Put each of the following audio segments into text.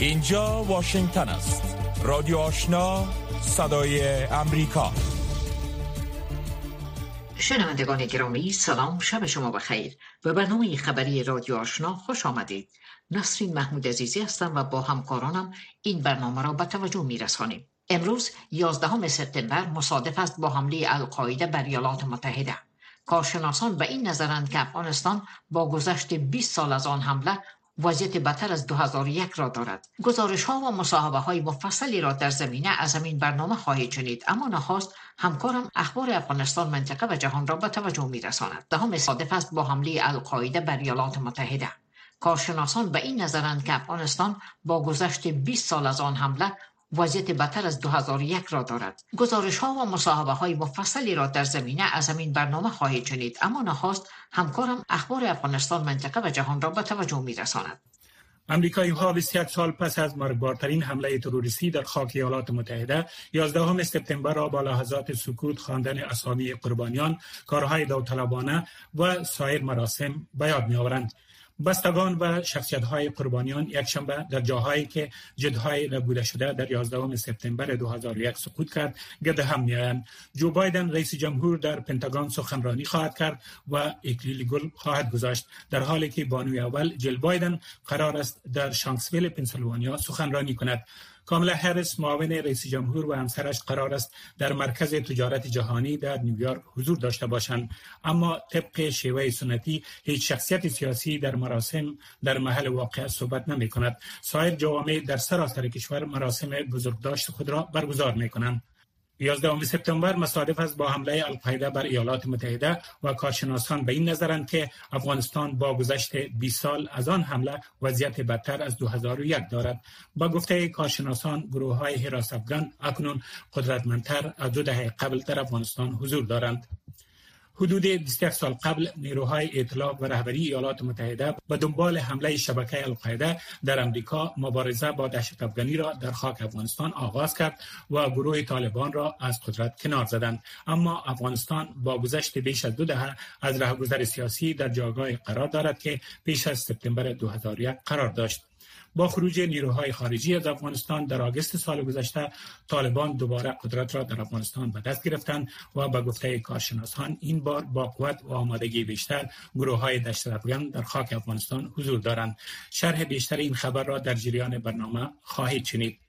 اینجا واشنگتن است. رادیو آشنا صدای امریکا. شنوندگان گرامی سلام شب شما بخیر. به برنامه خبری رادیو آشنا خوش آمدید. نسرین محمود عزیزی هستم و با همکارانم این برنامه را به توجه می رسانیم امروز 11 سپتامبر مصادف است با حمله القاعده بر ایالات متحده. کارشناسان به این نظرند که افغانستان با گذشت 20 سال از آن حمله وضعیت بدتر از 2001 را دارد. گزارش ها و مصاحبه های مفصلی را در زمینه از این برنامه خواهید شنید. اما نخواست همکارم اخبار افغانستان منطقه و جهان را به توجه می رساند دهم صادف است با حمله القاعده بر ایالات متحده. کارشناسان به این نظرند که افغانستان با گذشت 20 سال از آن حمله وضعیت بدتر از 2001 را دارد. گزارش ها و مصاحبه های مفصلی را در زمینه از همین برنامه خواهید شنید اما نخواست همکارم اخبار افغانستان منطقه و جهان را به توجه می رساند امریکایی ها 21 سال پس از مرگبارترین حمله تروریستی در خاک ایالات متحده 11 سپتامبر را با لحظات سکوت خواندن اسامی قربانیان کارهای داوطلبانه و سایر مراسم به یاد میآورند. بستگان و شخصیت های قربانیان یک شنبه در جاهایی که جدهای نبوده شده در 11 سپتامبر 2001 سقوط کرد. گرد هم میآیند. جو بایدن رئیس جمهور در پنتاگون سخنرانی خواهد کرد و اکلیل گل خواهد گذاشت. در حالی که بانوی اول جل بایدن قرار است در شانکسویل پنسیلوانیا سخنرانی کند. کاملا هریس معاون رئیس جمهور و همسرش قرار است در مرکز تجارت جهانی در نیویورک حضور داشته باشند. اما طبق شیوه سنتی هیچ شخصیت سیاسی در مراسم در محل واقع صحبت نمی کند سایر جوامع در سراسر کشور مراسم بزرگداشت خود را برگزار می کنند 11 سپتامبر مصادف است با حمله القاعده بر ایالات متحده و کارشناسان به این نظرند که افغانستان با گذشت 20 سال از آن حمله وضعیت بدتر از 2001 دارد. با گفته کارشناسان گروه های حراس افغان اکنون قدرتمندتر از دو دهه قبل در افغانستان حضور دارند. حدود 21 سال قبل نیروهای اطلاع و رهبری ایالات متحده به دنبال حمله شبکه القاعده در امریکا مبارزه با دهشت افغانی را در خاک افغانستان آغاز کرد و گروه طالبان را از قدرت کنار زدند. اما افغانستان با گذشت بیش از دو دهه از رهگذر سیاسی در جایگاه قرار دارد که پیش از سپتامبر 2001 قرار داشت. با خروج نیروهای خارجی از افغانستان در آگست سال گذشته طالبان دوباره قدرت را در افغانستان به دست گرفتند و به گفته کارشناسان این بار با قوت و آمادگی بیشتر گروه های دشت در خاک افغانستان حضور دارند. شرح بیشتر این خبر را در جریان برنامه خواهید شنید.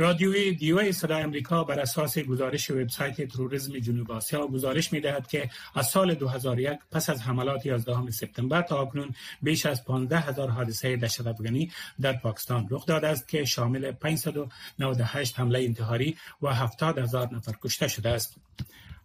رادیوی دیو صدای امریکا بر اساس گزارش وبسایت تروریسم جنوب آسیا گزارش می دهد که از سال 2001 پس از حملات 11 سپتامبر تا اکنون بیش از 15 هزار حادثه دهشت افغانی در پاکستان رخ داده است که شامل 598 حمله انتحاری و 70 هزار نفر کشته شده است.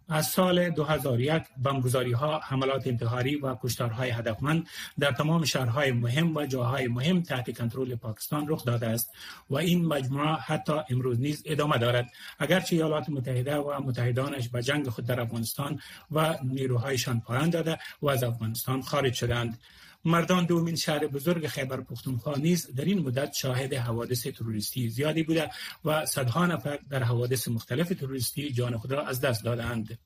از سال 2001 بمبگذاری ها حملات انتحاری و کشتارهای هدفمند در تمام شهرهای مهم و جاهای مهم تحت کنترل پاکستان رخ داده است و این مجموعه حتی امروز نیز ادامه دارد. اگرچه ایالات متحده و متحدانش به جنگ خود در افغانستان و نیروهایشان پایان داده و از افغانستان خارج شدند مردان دومین شهر بزرگ خیبر پختونخوا نیز در این مدت شاهد حوادث تروریستی زیادی بوده و صدها نفر در حوادث مختلف تروریستی جان خود را از دست دادند.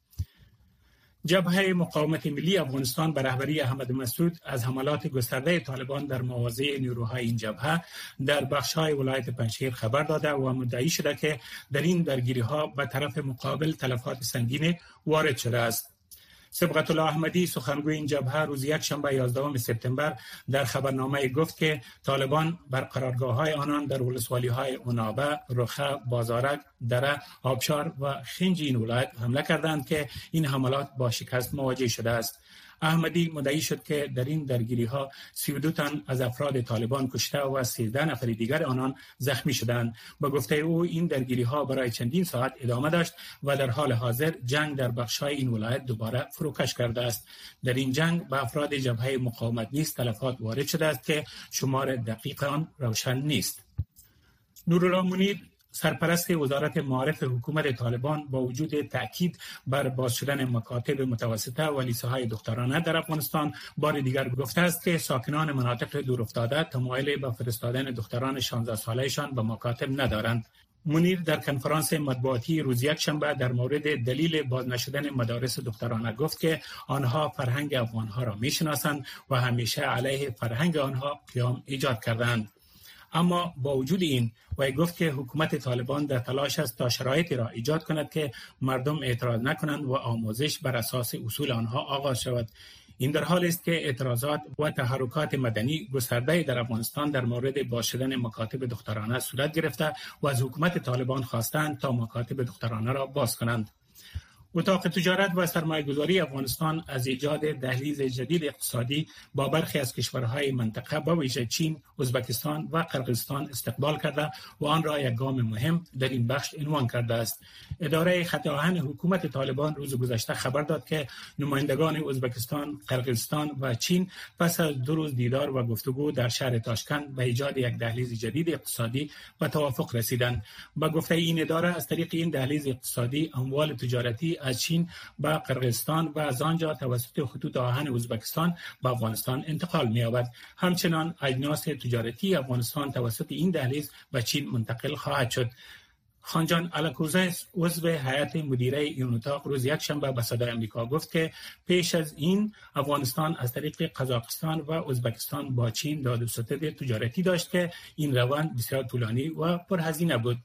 جبهه مقاومت ملی افغانستان به رهبری احمد مسعود از حملات گسترده طالبان در مواضع نیروهای این جبهه در بخشهای ولایت پنجشیر خبر داده و مدعی شده که در این درگیری ها به طرف مقابل تلفات سنگین وارد شده است. سبقت الله احمدی سخنگوی این جبهه روز یک شنبه 11 سپتامبر در خبرنامه گفت که طالبان بر قرارگاه های آنان در ولسوالی های اونابه، رخه، بازارک، دره، آبشار و خنج این ولایت حمله کردند که این حملات با شکست مواجه شده است. احمدی مدعی شد که در این درگیری ها 32 تن از افراد طالبان کشته و 13 نفر دیگر آنان زخمی شدند. با گفته او این درگیری ها برای چندین ساعت ادامه داشت و در حال حاضر جنگ در بخش های این ولایت دوباره فروکش کرده است. در این جنگ به افراد جبهه مقاومت نیز تلفات وارد شده است که شمار دقیق آن روشن نیست. نورالله سرپرست وزارت معارف حکومت طالبان با وجود تاکید بر باز شدن مکاتب متوسطه و لیسه های دخترانه در افغانستان بار دیگر گفته است که ساکنان مناطق دورافتاده تمایل به فرستادن دختران 16 سالهشان به مکاتب ندارند. منیر در کنفرانس مطبوعاتی روز یک شنبه در مورد دلیل باز نشدن مدارس دخترانه گفت که آنها فرهنگ افغانها را می‌شناسند و همیشه علیه فرهنگ آنها قیام ایجاد کردند اما با وجود این وی گفت که حکومت طالبان در تلاش است تا شرایطی را ایجاد کند که مردم اعتراض نکنند و آموزش بر اساس اصول آنها آغاز شود. این در حال است که اعتراضات و تحرکات مدنی گسترده در افغانستان در مورد باز شدن مکاتب دخترانه صورت گرفته و از حکومت طالبان خواستند تا مکاتب دخترانه را باز کنند. اتاق تجارت و سرمایه گذاری افغانستان از ایجاد دهلیز جدید اقتصادی با برخی از کشورهای منطقه با ویژه چین، ازبکستان و قرقیزستان استقبال کرده و آن را یک گام مهم در این بخش عنوان کرده است. اداره خط حکومت طالبان روز گذشته خبر داد که نمایندگان ازبکستان، قرقیزستان و چین پس از دو روز دیدار و گفتگو در شهر تاشکند به ایجاد یک دهلیز جدید اقتصادی و توافق رسیدند. با گفته این اداره از طریق این دهلیز اقتصادی اموال تجارتی از چین به قرقیزستان و از آنجا توسط خطوط آهن ازبکستان به افغانستان انتقال می‌یابد. همچنان اجناس تجارتی افغانستان توسط این دهلیز به چین منتقل خواهد شد. خانجان الکوزه عضو هیئت مدیره این اتاق روز یک شنبه به صدای امریکا گفت که پیش از این افغانستان از طریق قزاقستان و ازبکستان با چین داد و ستد تجارتی داشت که این روند بسیار طولانی و پرهزینه بود.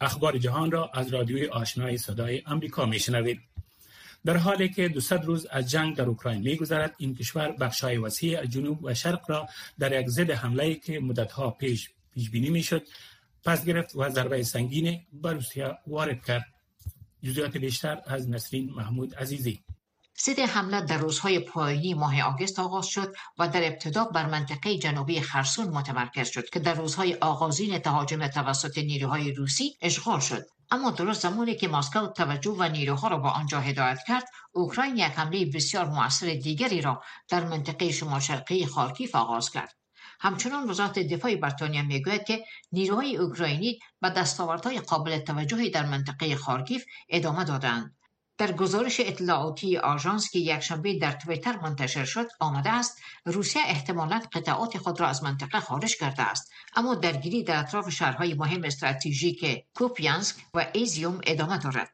اخبار جهان را از رادیوی آشنای صدای آمریکا میشنوید. در حالی که 200 روز از جنگ در اوکراین میگذرد این کشور بخشای وسیع جنوب و شرق را در یک ضد حمله که مدتها پیش پیش بینی می‌شد پس گرفت و ضربه سنگین بر روسیه وارد کرد. جزئیات بیشتر از نسرین محمود عزیزی. ضد حمله در روزهای پایانی ماه آگست آغاز شد و در ابتدا بر منطقه جنوبی خرسون متمرکز شد که در روزهای آغازین تهاجم توسط نیروهای روسی اشغال شد. اما درست زمانی که مسکو توجه و نیروها را به آنجا هدایت کرد اوکراین یک حمله بسیار موثر دیگری را در منطقه شمال شرقی خارکیف آغاز کرد. همچنان وزارت دفاع بریتانیا می‌گوید که نیروهای اوکراینی به دستاوردهای قابل توجهی در منطقه خارکیف ادامه دادند در گزارش اطلاعاتی آژانس که یکشنبه در تویتر منتشر شد آمده است روسیه احتمالا قطعات خود را از منطقه خارج کرده است. اما درگیری در اطراف شهرهای مهم استراتژیک کوپیانسک و ایزیوم ادامه دارد.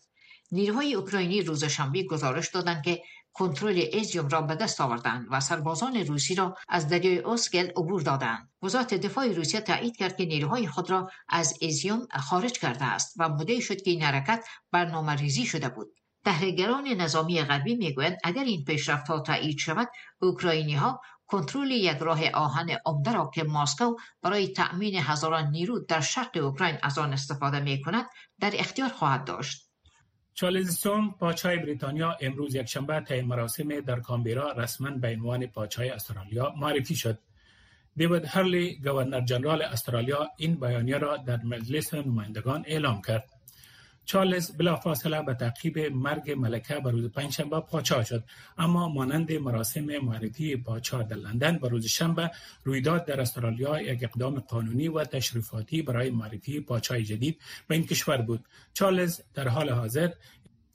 نیروهای اوکراینی روز شنبه گزارش دادند که کنترل ایزیوم را به دست آوردند و سربازان روسی را از دریای اوسکل عبور دادند. وزارت دفاع روسیه تایید کرد که نیروهای خود را از ایزیوم خارج کرده است و مدعی شد که این حرکت برنامه ریزی شده بود. تحلیلگران نظامی غربی می‌گویند اگر این پیشرفتها تایید شود اوکراینی ها کنترل یک راه آهن عمده را که ماسکو برای تأمین هزاران نیرو در شرق اوکراین از آن استفاده می کند در اختیار خواهد داشت. چارلز سوم پاچای بریتانیا امروز یک شنبه طی مراسم در کامبرا رسما به عنوان پاچای استرالیا معرفی شد. دیوید هرلی گورنر جنرال استرالیا این بیانیه را در مجلس نمایندگان اعلام کرد. چارلز بلافاصله به تعقیب مرگ ملکه به روز پنجشنبه پاچا شد. اما مانند مراسم معرفی پاچا در لندن به روز شنبه رویداد در استرالیا یک اقدام قانونی و تشریفاتی برای معرفی پاچای جدید به این کشور بود. چارلز در حال حاضر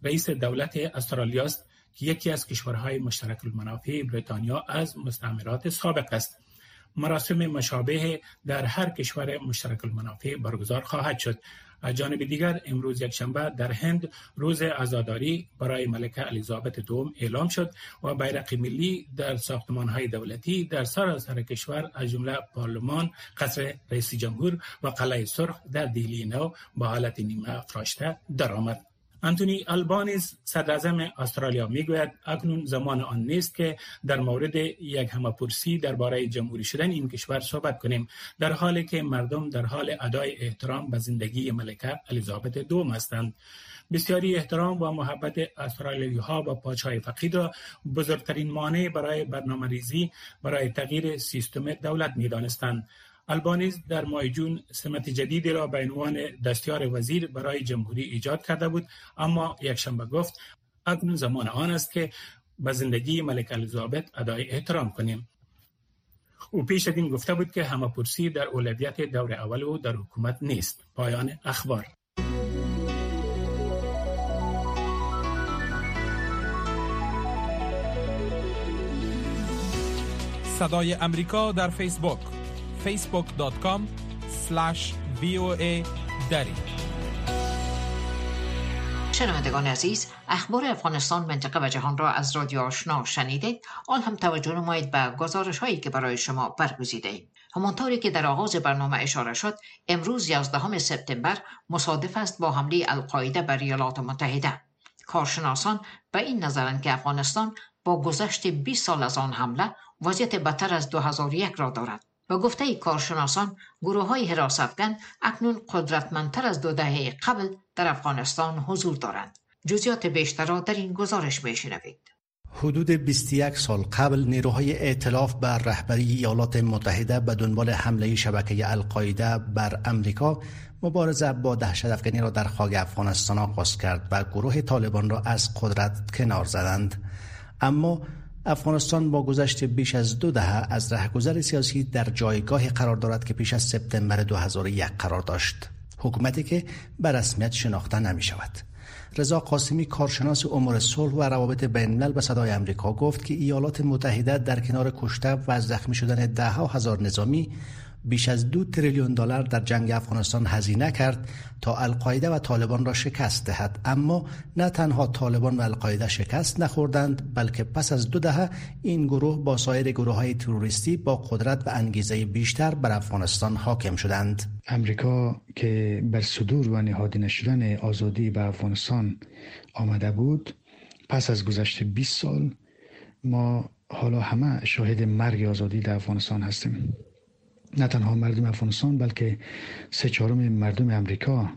رئیس دولت استرالیا است که یکی از کشورهای مشترک المنافع بریتانیا از مستعمرات سابق است. مراسم مشابه در هر کشور مشترک المنافع برگزار خواهد شد. از جانب دیگر امروز یک شنبه در هند روز عزاداری برای ملکه الیزابت دوم اعلام شد و بیرق ملی در های دولتی در سراسر کشور از جمله پارلمان قصر رئیس جمهور و قلعه سرخ در دیلی نو با حالت نیمه افراشته درآمد. انتونی البانیز صدر استرالیا می‌گوید اکنون زمان آن نیست که در مورد یک همپرسی درباره جمهوری شدن این کشور صحبت کنیم در حالی که مردم در حال ادای احترام به زندگی ملکه الیزابت دوم هستند بسیاری احترام و محبت استرالیایی ها و پاچای فقید را بزرگترین مانع برای برنامه ریزی برای تغییر سیستم دولت می دانستند. البانیز در ماه جون سمت جدیدی را به عنوان دستیار وزیر برای جمهوری ایجاد کرده بود اما یکشنبه گفت اکنون زمان آن است که به زندگی ملک الیزابت ادای احترام کنیم. او پیش از این گفته بود که همه پرسی در اولویت دور اول او در حکومت نیست. پایان اخبار. صدای امریکا در فیسبوک. facebook.com voa دری شنوندگان عزیز اخبار افغانستان منطقه و جهان را از رادیو آشنا شنیدید. آن هم توجه نمایید به گزارش هایی که برای شما برگزیده ایم. همانطوری که در آغاز برنامه اشاره شد امروز 11 سپتامبر مصادف است با حمله القاعده بر ایالات متحده. کارشناسان به این نظرند که افغانستان با گذشت 20 سال از آن حمله وضعیت بدتر از 2001 را دارد. و گفته کارشناسان گروه های حراستگن اکنون قدرتمندتر از دو دهه قبل در افغانستان حضور دارند. جزیات بیشتر را در این گزارش بشنوید. حدود 21 سال قبل نیروهای ائتلاف بر رهبری ایالات متحده به دنبال حمله شبکه القاعده بر امریکا مبارزه با دهشت افغانی را در خاک افغانستان آغاز کرد و گروه طالبان را از قدرت کنار زدند. اما افغانستان با گذشت بیش از دو دهه از رهگذر سیاسی در جایگاهی قرار دارد که پیش از سپتامبر 2001 قرار داشت. حکومتی که به رسمیت شناخته نمی شود رضا قاسمی کارشناس امور صلح و روابط بین الملل به صدای آمریکا گفت که ایالات متحده در کنار کشته و زخمی شدن ده هزار نظامی بیش از دو تریلیون دلار در جنگ افغانستان هزینه کرد تا القاعده و طالبان را شکست دهد. اما نه تنها طالبان و القاعده شکست نخوردند بلکه پس از دو دهه این گروه با سایر گروه های تروریستی با قدرت و انگیزه بیشتر بر افغانستان حاکم شدند. امریکا که بر صدور و نهادینه شدن آزادی به افغانستان آمده بود پس از گذشت 20 سال ما حالا همه شاهد مرگ آزادی در افغانستان هستیم. نه تنها مردم افغانستان بلکه سه چهارم مردم امریکا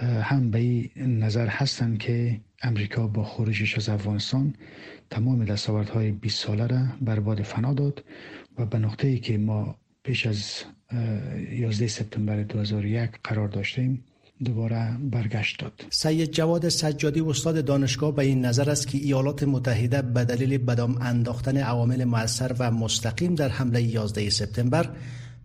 هم به این نظر هستند که امریکا با خروجش از افغانستان تمام دستاوردهای 20 ساله را برباد فنا داد و به نقطه ای که ما پیش از 11 سپتامبر 2001 قرار داشتیم دوباره برگشت داد. سید جواد سجادی استاد دانشگاه به این نظر است که ایالات متحده به دلیل بدام انداختن عوامل موثر و مستقیم در حمله 11 سپتامبر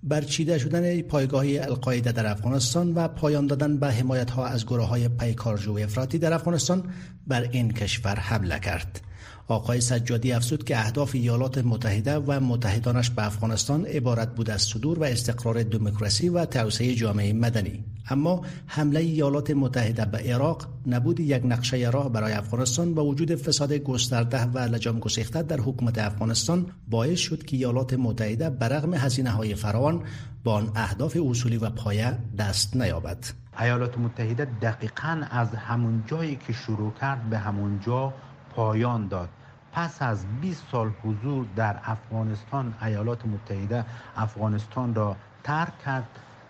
برچیده شدن پایگاه القاعده در افغانستان و پایان دادن به حمایت ها از گروه های پیکارجو افراطی در افغانستان بر این کشور حمله کرد. آقای سجادی افزود که اهداف ایالات متحده و متحدانش به افغانستان عبارت بود از صدور و استقرار دموکراسی و توسعه جامعه مدنی. اما حمله ایالات متحده به عراق نبود یک نقشه راه برای افغانستان با وجود فساد گسترده و لجام گسیخته در حکومت افغانستان باعث شد که ایالات متحده برغم هزینه های فراوان با آن اهداف اصولی و پایه دست نیابد. ایالات متحده دقیقا از همون جایی که شروع کرد به همون جا پایان داد. پس از 20 سال حضور در افغانستان ایالات متحده افغانستان را ترک کرد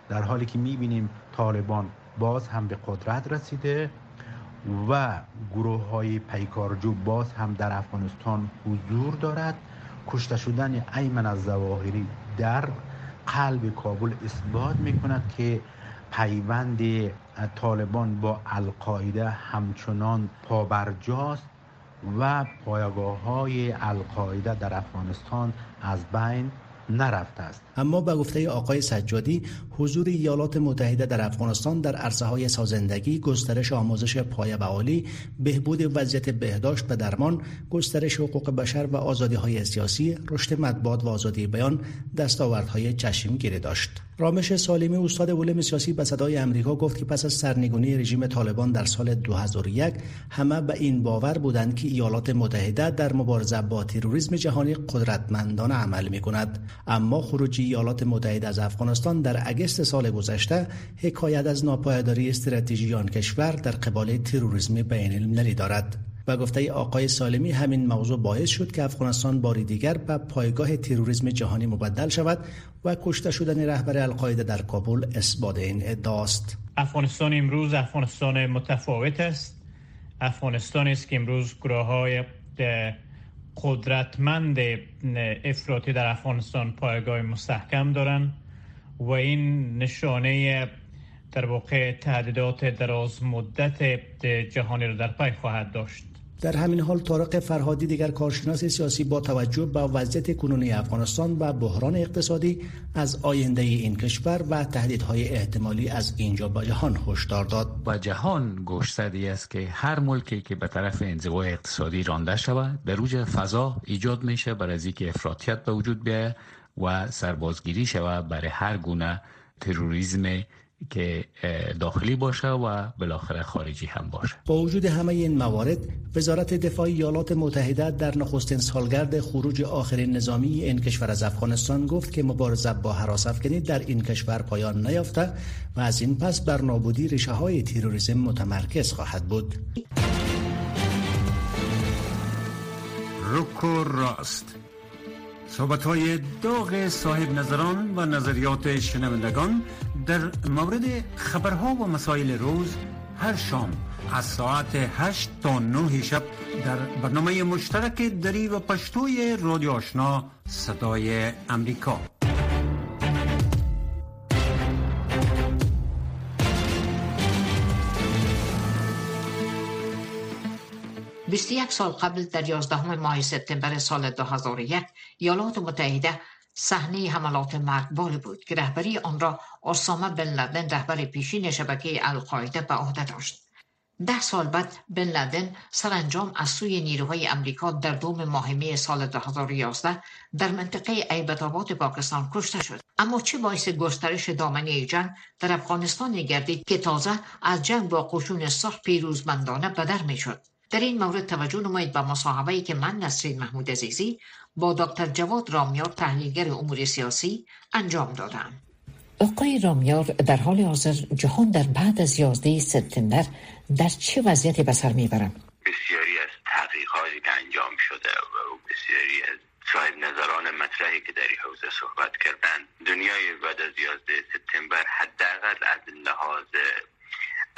در حالی که می‌بینیم طالبان باز هم به قدرت رسیده و گروه های پیکارجو باز هم در افغانستان حضور دارد. کشته شدن ایمن از زواهری در قلب کابل اثبات می کند که پیوند طالبان با القاعده همچنان پابرجاست. و پایگاه های القاعده در افغانستان از بین نرفته است. اما به گفته آقای سجادی حضور ایالات متحده در افغانستان در عرصه های سازندگی گسترش آموزش پایه و عالی بهبود وضعیت بهداشت و درمان گسترش حقوق بشر و آزادی های سیاسی رشد مطبوعات و آزادی بیان دستاوردهای چشمگیری داشت. رامش سالمی استاد علوم سیاسی به صدای امریکا گفت که پس از سرنگونی رژیم طالبان در سال 2001 همه به این باور بودند که ایالات متحده در مبارزه با تروریسم جهانی قدرتمندانه عمل می کند اما خروج ایالات متحده از افغانستان در اگست سال گذشته حکایت از ناپایداری استراتژی آن کشور در قبال تروریسم بین المللی دارد. و گفته آقای سالمی همین موضوع باعث شد که افغانستان باری دیگر به پایگاه تروریسم جهانی مبدل شود و کشته شدن رهبر القاعده در کابل اثبات این ادعاست افغانستان امروز افغانستان متفاوت است. افغانستان است که امروز گروه های قدرتمند افراطی در افغانستان پایگاه مستحکم دارند و این نشانه در واقع تهدیدات دراز مدت جهانی را در پی خواهد داشت. در همین حال طارق فرهادی دیگر کارشناس سیاسی با توجه به وضعیت کنونی افغانستان و بحران اقتصادی از آینده این کشور و تهدیدهای احتمالی از اینجا به جهان هشدار داد. با جهان گوشزدی است که هر ملکی که به طرف انزوا اقتصادی رانده شود در روج فضا ایجاد میشه برای از اینکه افراطیت به وجود بیاید و سربازگیری شود برای هر گونه تروریسم که داخلی باشه و بالاخره خارجی هم باشه. با وجود همه این موارد وزارت دفاع ایالات متحده در نخستین سالگرد خروج آخرین نظامی این کشور از افغانستان گفت که مبارزه با حراس افکنی در این کشور پایان نیافته و از این پس بر نابودی ریشه های تروریسم متمرکز خواهد بود. رکو راست. صحبت های داغ صاحب نظران و نظریات شنوندگان در مورد خبرها و مسائل روز هر شام از ساعت 8 تا 9 شب در برنامه مشترک دری و پشتوی رادیو آشنا صدای امریکا. 21 سال قبل در 11 ماه سپتامبر سال 2001 ایالات متحده صحنه حملات مرگبار بود. که رهبری آن را اسامه بن لدن رهبر پیشین شبکه القاعده به عهده داشت. ده سال بعد بن لدن سرانجام از سوی نیروهای امریکا در دوم ماه سال 2011 در منطقه ایبت پاکستان کشته شد. اما چه باعث گسترش دامنه جنگ در افغانستان گردید که تازه از جنگ با قشون صلح پیروزمندانه بدر می‌شد؟ در این مورد توجه نمایید به مصاحبه که من نسرین محمود عزیزی با دکتر جواد رامیار تحلیلگر امور سیاسی انجام دادم. آقای رامیار در حال حاضر جهان در بعد از 11 سپتامبر در چه وضعیتی به سر می‌برم؟ بسیاری از تحقیقاتی که انجام شده و بسیاری از صاحب نظران مطرحی که در این حوزه صحبت کردند دنیای بعد از 11 سپتامبر حداقل از لحاظ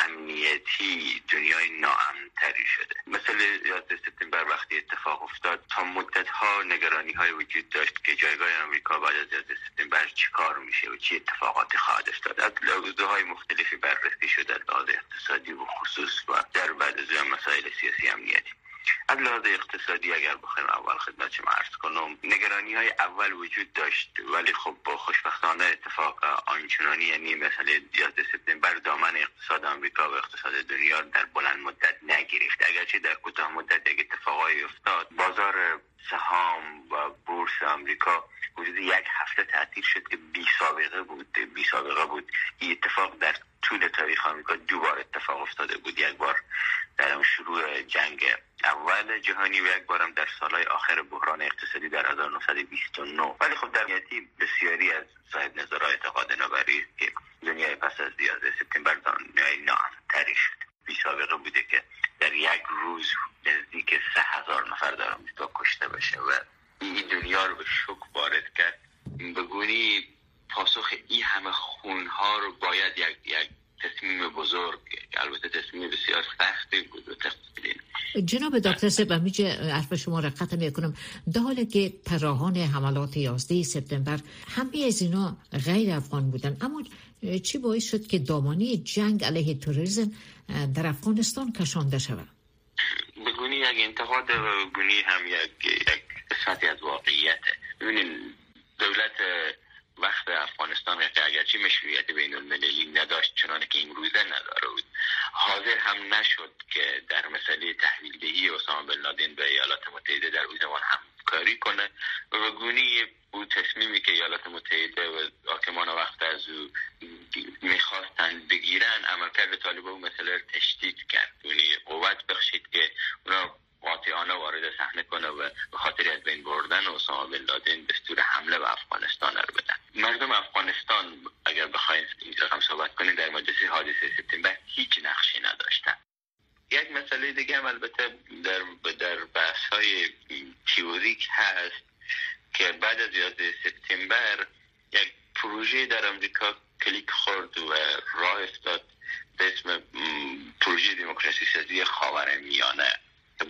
امنیتی دنیای ناامنتری شده. مثل یاد سپتامبر وقتی اتفاق افتاد تا مدت ها نگرانی های وجود داشت که جایگاه آمریکا بعد از یاد سپتامبر چی کار میشه و چی اتفاقاتی خواهد افتاد. از های مختلفی بررسی شده از اقتصادی و خصوص و در بعد از مسائل سیاسی امنیتی. از لحاظ اقتصادی اگر بخوایم اول خدمت شما عرض کنم نگرانی های اول وجود داشت ولی خب با خوشبختانه اتفاق آنچنانی یعنی مثل 11 سپتامبر دامن اقتصاد آمریکا و اقتصاد دنیا در بلند مدت نگرفت. اگرچه در کوتاه مدت یک اتفاقایی افتاد بازار سهام و بورس آمریکا حدود یک هفته تعطیل شد که بی سابقه بود. بی سابقه بود. این اتفاق در طول تاریخ آمریکا دوبار اتفاق افتاده بود. یک بار در شروع جنگ اول جهانی و یک بارم در سالهای آخر بحران اقتصادی در 1929 ولی خب در نهایتی بسیاری از صاحب نظرها اعتقاد نبری که دنیای پس از 11 سپتامبر دنیای ناامنتری شد. بی سابقه بوده که در یک روز نزدیک سه هزار نفر در آمریکا کشته بشه و این دنیا رو به شک وارد کرد. بگونی پاسخ این همه خونها رو باید یک, یک تصمیم بزرگ البته تصمیم بسیار سختی بود و جناب دکتر سب همیشه حرف شما را قطع می کنم در که تراهان حملات 11 سپتامبر همه از اینا غیر افغان بودن اما چی باعث شد که دامانی جنگ علیه توریزم در افغانستان کشانده شود؟ بگونی یک انتقاد و بگونی هم یک, یک قسمتی از واقعیته ببینین دولت وقت افغانستان اگرچه مشروعیت بین المللی نداشت چنانه که امروزه نداره بود. حاضر هم نشد که در مسئله تحویل دهی اسامه بن لادن به ایالات متحده در اون زمان همکاری کنه. و گونی او تصمیمی که ایالات متحده و حاکمان وقت از او می‌خواستن بگیرن عملکرد طالب او مسئله رو تشدید کرد. یعنی قوت بخشید که اونا قاطعانه وارد صحنه کنه و به خاطر از بین بردن اسامه بن لادن دستور حمله به افغانستان رو بدن. مردم افغانستان اگر بخواین این رقم صحبت کنیم در مجلس حادثه سپتامبر هیچ نقشی نداشتن. یک مسئله دیگه هم البته در در بحث های تیوریک هست که بعد از 11 سپتامبر یک پروژه در امریکا کلیک خورد و راه افتاد به اسم پروژه دموکراسی سازی خاور میانه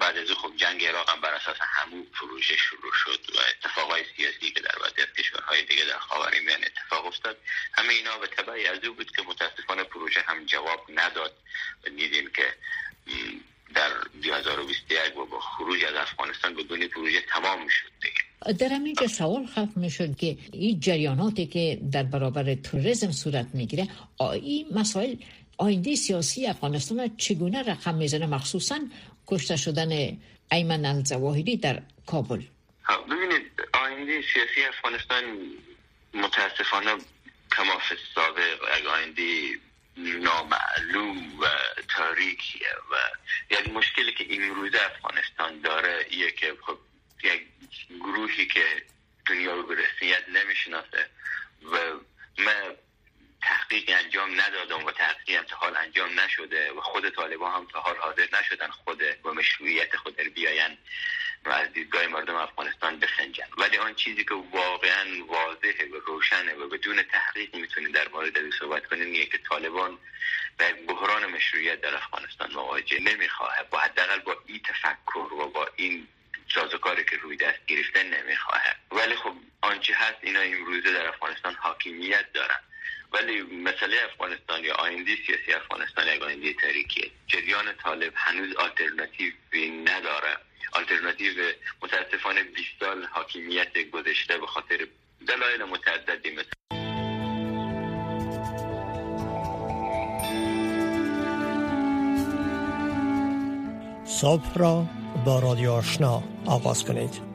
بعد از خب جنگ عراق هم بر اساس همون پروژه شروع شد و اتفاقای سیاسی که در از کشورهای دیگه در خاورمیانه اتفاق افتاد. همه اینا به تبعی از او بود که متاسفانه پروژه هم جواب نداد. و دیدیم که در 2021 و با خروج از افغانستان بدون پروژه تمام شد دیگه. در اینجا سوال خلق می شد که این جریاناتی که در برابر توریسم صورت می‌گیره این مسائل آینده سیاسی افغانستان چگونه رقم می‌زنه؟ مخصوصا کشته شدن ایمن الزواهری در کابل. ببینید آینده سیاسی افغانستان متاسفانه کماف سابق یک آینده نامعلوم و تاریکیه و یک مشکلی که این روزه افغانستان داره ایه که خب یک گروهی که دنیا رو به رسمیت نمی‌شناسه و من تحقیق انجام ندادم و تحقیق هم تا حال انجام نشده و خود طالبان هم تا حال حاضر نشدن خود و مشروعیت خود رو بیاین و از دیدگاه مردم افغانستان بسنجن ولی آن چیزی که واقعا واضحه و روشنه و بدون تحقیق می‌تونیم در مورد او صحبت کنیم یه که طالبان به بحران مشروعیت در افغانستان مواجه نمی‌خواه با حداقل با این تفکر و با این سازوکاری که روی دست گرفته نمی‌خواه ولی خب آنچه هست اینا امروزه در افغانستان حاکمیت دارن. ولی مسئله افغانستان یا آینده سیاسی افغانستان یک آینده تاریکیه. جریان طالب هنوز آلترناتیوی نداره. آلترناتیو متاسفانه 20 سال حاکمیت گذشته به خاطر دلایل متعددی مثل صبح را با رادیو آشنا آغاز کنید.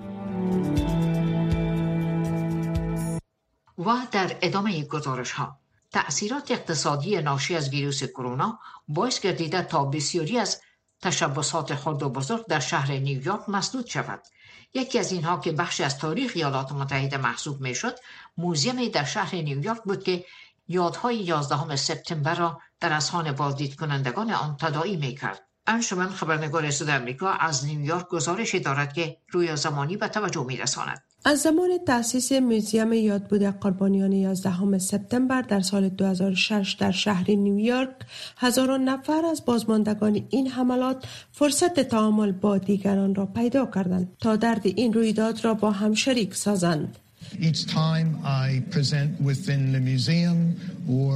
و در ادامه گزارش ها تأثیرات اقتصادی ناشی از ویروس کرونا باعث گردیده تا بسیاری از تشبسات خرد و بزرگ در شهر نیویورک مسدود شود یکی از اینها که بخشی از تاریخ ایالات متحده محسوب می شد موزیمی در شهر نیویورک بود که یادهای 11 سپتامبر را در اذهان بازدید کنندگان آن تداعی می کرد. انشمن خبرنگار صدای امریکا از نیویورک گزارشی دارد که روی زمانی به توجه می رساند. از زمان تأسیس موزیم یادبود قربانیان 11 سپتامبر در سال 2006 در شهر نیویورک هزاران نفر از بازماندگان این حملات فرصت تعامل با دیگران را پیدا کردند تا درد این رویداد را با هم شریک سازند. Each time I present within the museum or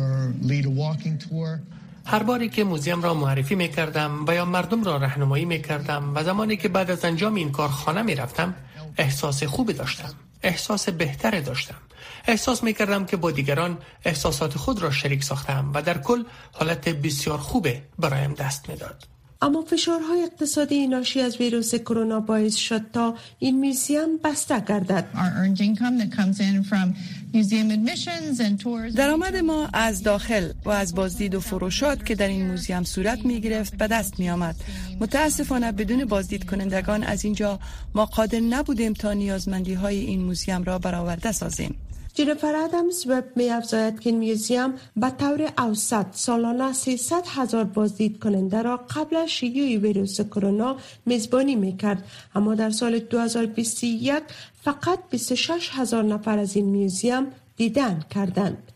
lead a walking tour, هر باری که موزیم را معرفی می کردم و یا مردم را رهنمایی می کردم و زمانی که بعد از انجام این کار خانه می رفتم احساس خوبی داشتم احساس بهتری داشتم احساس می کردم که با دیگران احساسات خود را شریک ساختم و در کل حالت بسیار خوبه برایم دست می‌داد. اما فشارهای اقتصادی ناشی از ویروس کرونا باعث شد تا این میزیم بسته گردد. درآمد ما از داخل و از بازدید و فروشات که در این موزیم صورت می گرفت به دست می آمد. متاسفانه بدون بازدید کنندگان از اینجا ما قادر نبودیم تا نیازمندی های این موزیم را برآورده سازیم. جینفر ادمز وب می افزاید که میوزیم به طور اوسط سالانه 300 هزار بازدید کننده را قبل از شیوع ویروس کرونا میزبانی می کرد اما در سال 2021 فقط 26 هزار نفر از این میوزیم دیدن کردند.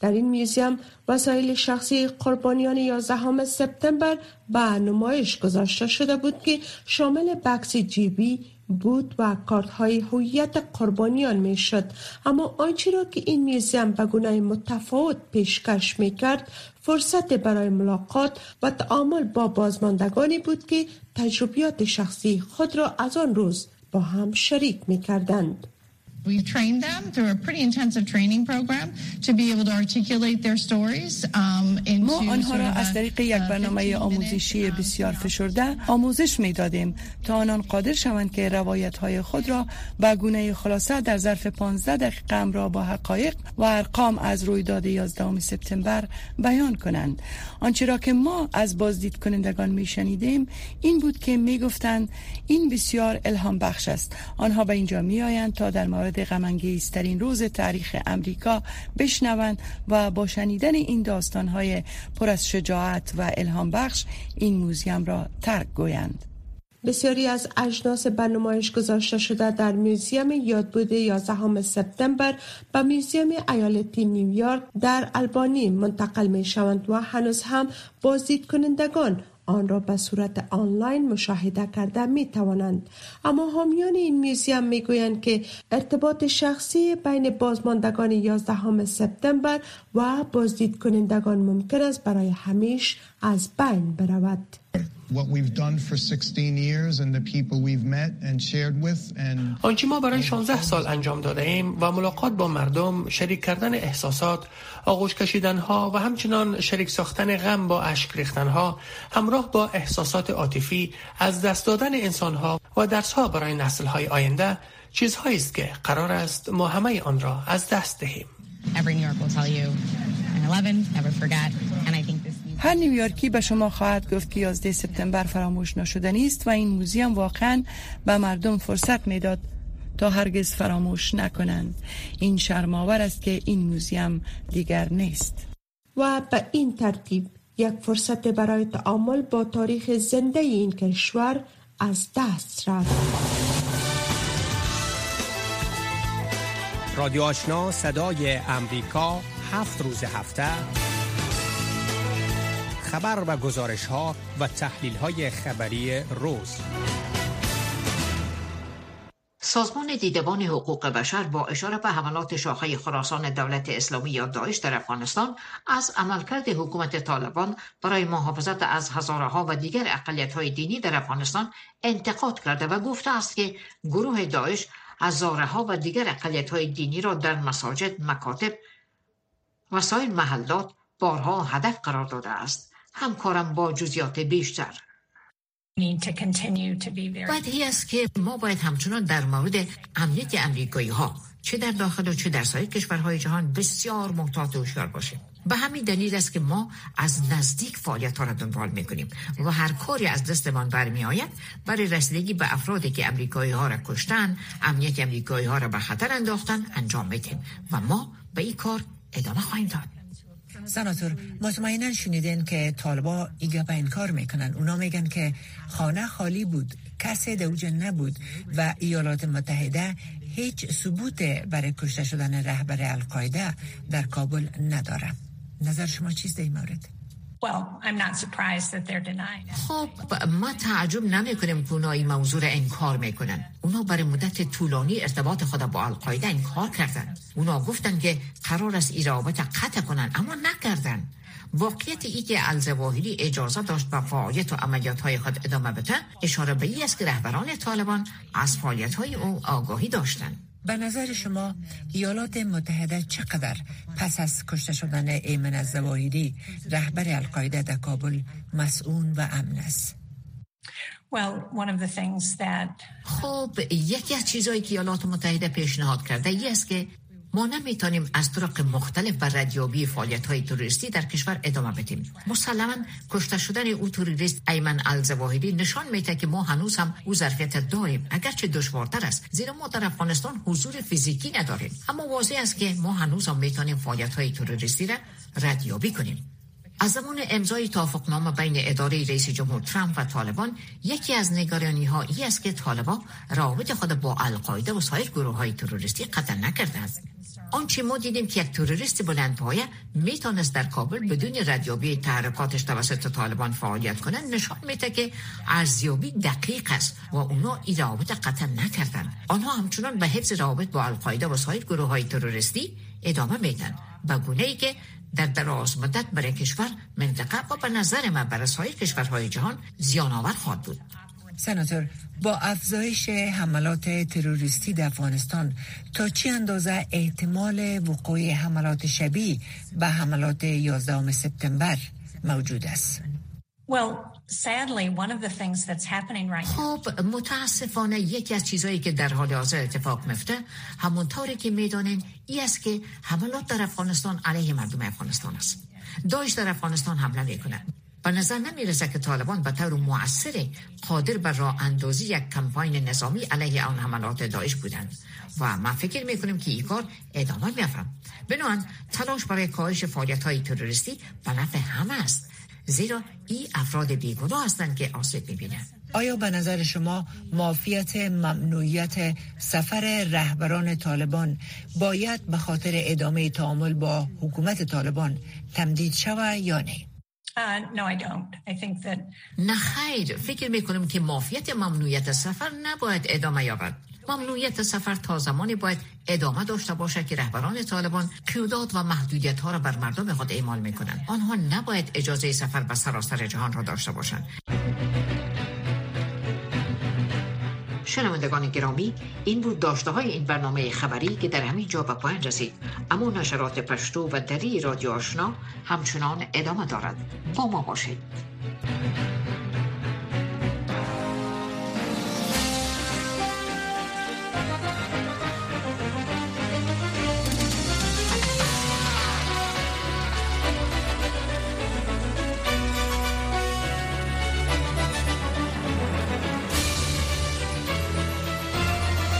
در این میوزیم وسایل شخصی قربانیان 11 سپتامبر به نمایش گذاشته شده بود که شامل بکس جیبی، بود و کارت های هویت قربانیان می شد اما آنچه را که این میزیم به گناه متفاوت پیشکش می کرد فرصت برای ملاقات و تعامل با بازماندگانی بود که تجربیات شخصی خود را از آن روز با هم شریک می کردند. We've trained them through a pretty intensive training program to be able to articulate their stories um, ما آنها را از طریق یک برنامه آموزشی بسیار فشرده آموزش می دادیم تا آنان قادر شوند که روایت های خود را به گونه خلاصه در ظرف 15 دقیقه را با حقایق و ارقام از رویداد 11 سپتامبر بیان کنند. آنچه را که ما از بازدید کنندگان می شنیدیم این بود که می گفتند این بسیار الهام بخش است. آنها به اینجا می آیند تا در مورد مورد ترین روز تاریخ امریکا بشنوند و با شنیدن این داستانهای پر از شجاعت و الهام بخش این موزیم را ترک گویند. بسیاری از اجناس به گذاشته شده در موزیم یادبود 11 سپتامبر به موزیم ایالتی نیویورک در البانی منتقل می شوند و هنوز هم بازدید کنندگان آن را به صورت آنلاین مشاهده کرده می توانند اما حامیان این میوزیم می گویند که ارتباط شخصی بین بازماندگان 11 سپتامبر و بازدید کنندگان ممکن است برای همیش از بین برود. آنچه ما برای 16 سال انجام داده ایم و ملاقات با مردم شریک کردن احساسات آغوش کشیدن ها و همچنان شریک ساختن غم با اشک ریختن ها همراه با احساسات عاطفی از دست دادن انسان ها و درس ها برای نسل های آینده چیزهایی است که قرار است ما همه آن را از دست دهیم. هر نیویورکی به شما خواهد گفت که 11 سپتامبر فراموش نشدنی است و این موزیم واقعا به مردم فرصت می‌داد تا هرگز فراموش نکنند. این شرماور است که این موزیم دیگر نیست. و به این ترتیب یک فرصت برای تعامل با تاریخ زنده این کشور از دست رفت. رادیو آشنا صدای امریکا هفت روز هفته. خبر و گزارش ها و تحلیل های خبری روز. سازمان دیدبان حقوق بشر با اشاره به حملات شاخه خراسان دولت اسلامی یا داعش در افغانستان از عملکرد حکومت طالبان برای محافظت از هزارها و دیگر اقلیت های دینی در افغانستان انتقاد کرده و گفته است که گروه داعش هزارها و دیگر اقلیت های دینی را در مساجد، مکاتب و سایر محلات بارها هدف قرار داده است. همکارم با جزیات بیشتر بدهی است که ما باید همچنان در مورد امنیت امریکایی ها چه در داخل و چه در سایر کشورهای جهان بسیار محتاط و هوشیار باشیم به همین دلیل است که ما از نزدیک فعالیت ها را دنبال می‌کنیم و هر کاری از دستمان برمی آید برای رسیدگی به افرادی که امریکایی ها را کشتن امنیت امریکایی ها را به خطر انداختن انجام میدیم و ما به این کار ادامه خواهیم داد. سناتور مطمئنا شنیدین که طالبا ایگا به انکار می‌کنن. اونا میگن که خانه خالی بود کسی دوجه نبود و ایالات متحده هیچ ثبوت برای کشته شدن رهبر القاعده در کابل نداره. نظر شما چیست در این مورد؟ خب ما تعجب نمی کنیم که اونا این موضوع را انکار می‌کنن. اونا برای مدت طولانی ارتباط خود با القاعده انکار کردن. اونا گفتن که قرار است این رابطه قطع کنن اما نکردن. واقعیت ای که الزواهری اجازه داشت به فعالیت و عملیات های خود ادامه بده اشاره به ای است که رهبران طالبان از فعالیت های او آگاهی داشتند. به نظر شما ایالات متحده چقدر پس از کشته شدن ایمن از زواهری رهبر القاعده در کابل مسئول و امن است؟ خب یکی از چیزهایی که ایالات متحده پیشنهاد کرده ای است که ما نمی‌تونیم از طرق مختلف بر ردیابی فعالیت های توریستی در کشور ادامه بدیم. مسلما کشته شدن او توریست ایمن الزواهری نشان میده که ما هنوز هم او ظرفیت داریم اگرچه دشوارتر است. زیرا ما در افغانستان حضور فیزیکی نداریم. اما واضح است که ما هنوز هم می‌تونیم فعالیت های توریستی را ردیابی کنیم. از زمان امضای توافقنامه بین اداره رئیس جمهور ترامپ و طالبان یکی از نگرانی ها ای است که طالبان رابط خود با القاعده و سایر گروه های تروریستی قطع نکرده است. آنچه ما دیدیم که یک تروریست بلند پایه می‌تونست در کابل بدون ردیابی تحرکاتش توسط طالبان فعالیت کنند نشان میده که ارزیابی دقیق است و اونا این روابط قطع نکردن آنها همچنان به حفظ روابط با القاعده و سایر گروه های تروریستی ادامه میدن به گونه ای که در دراز مدت برای کشور منطقه و به نظر من برای سایر کشورهای جهان زیان آور خواهد بود. سناتور با افزایش حملات تروریستی در افغانستان تا چی اندازه احتمال وقوع حملات شبیه به حملات 11 سپتامبر موجود است؟ خب متاسفانه یکی از چیزهایی که در حال حاضر اتفاق میفته همونطوری که می‌دانیم ای است که حملات در افغانستان علیه مردم افغانستان است داعش در افغانستان حمله می‌کنه به نظر نمی‌رسه که طالبان به طور مؤثر قادر بر راه اندازی یک کمپاین نظامی علیه آن حملات داعش بودند. و من فکر می‌کنیم که این کار ادامه میافرم بنابراین تلاش برای کاهش فعالیت های تروریستی به نفع همه است. زیرا این افراد بیگناه هستند که آسیب می‌بینند. آیا به نظر شما مافیت ممنوعیت سفر رهبران طالبان باید به خاطر ادامه تعامل با حکومت طالبان تمدید شود یا نه؟ Uh, نه خیر. فکر می‌کنم که مافیت ممنوعیت سفر نباید ادامه یابد. ممنوعیت سفر تا زمانی باید ادامه داشته باشد که رهبران طالبان قیودات و محدودیت ها را بر مردم خود اعمال می‌کنند. آنها نباید اجازه سفر به سراسر جهان را داشته باشند. شنوندگان گرامی این بود داشته های این برنامه خبری که در همین جا به پایان رسید. اما نشرات پشتو و دری رادیو آشنا همچنان ادامه دارد. با ما باشید.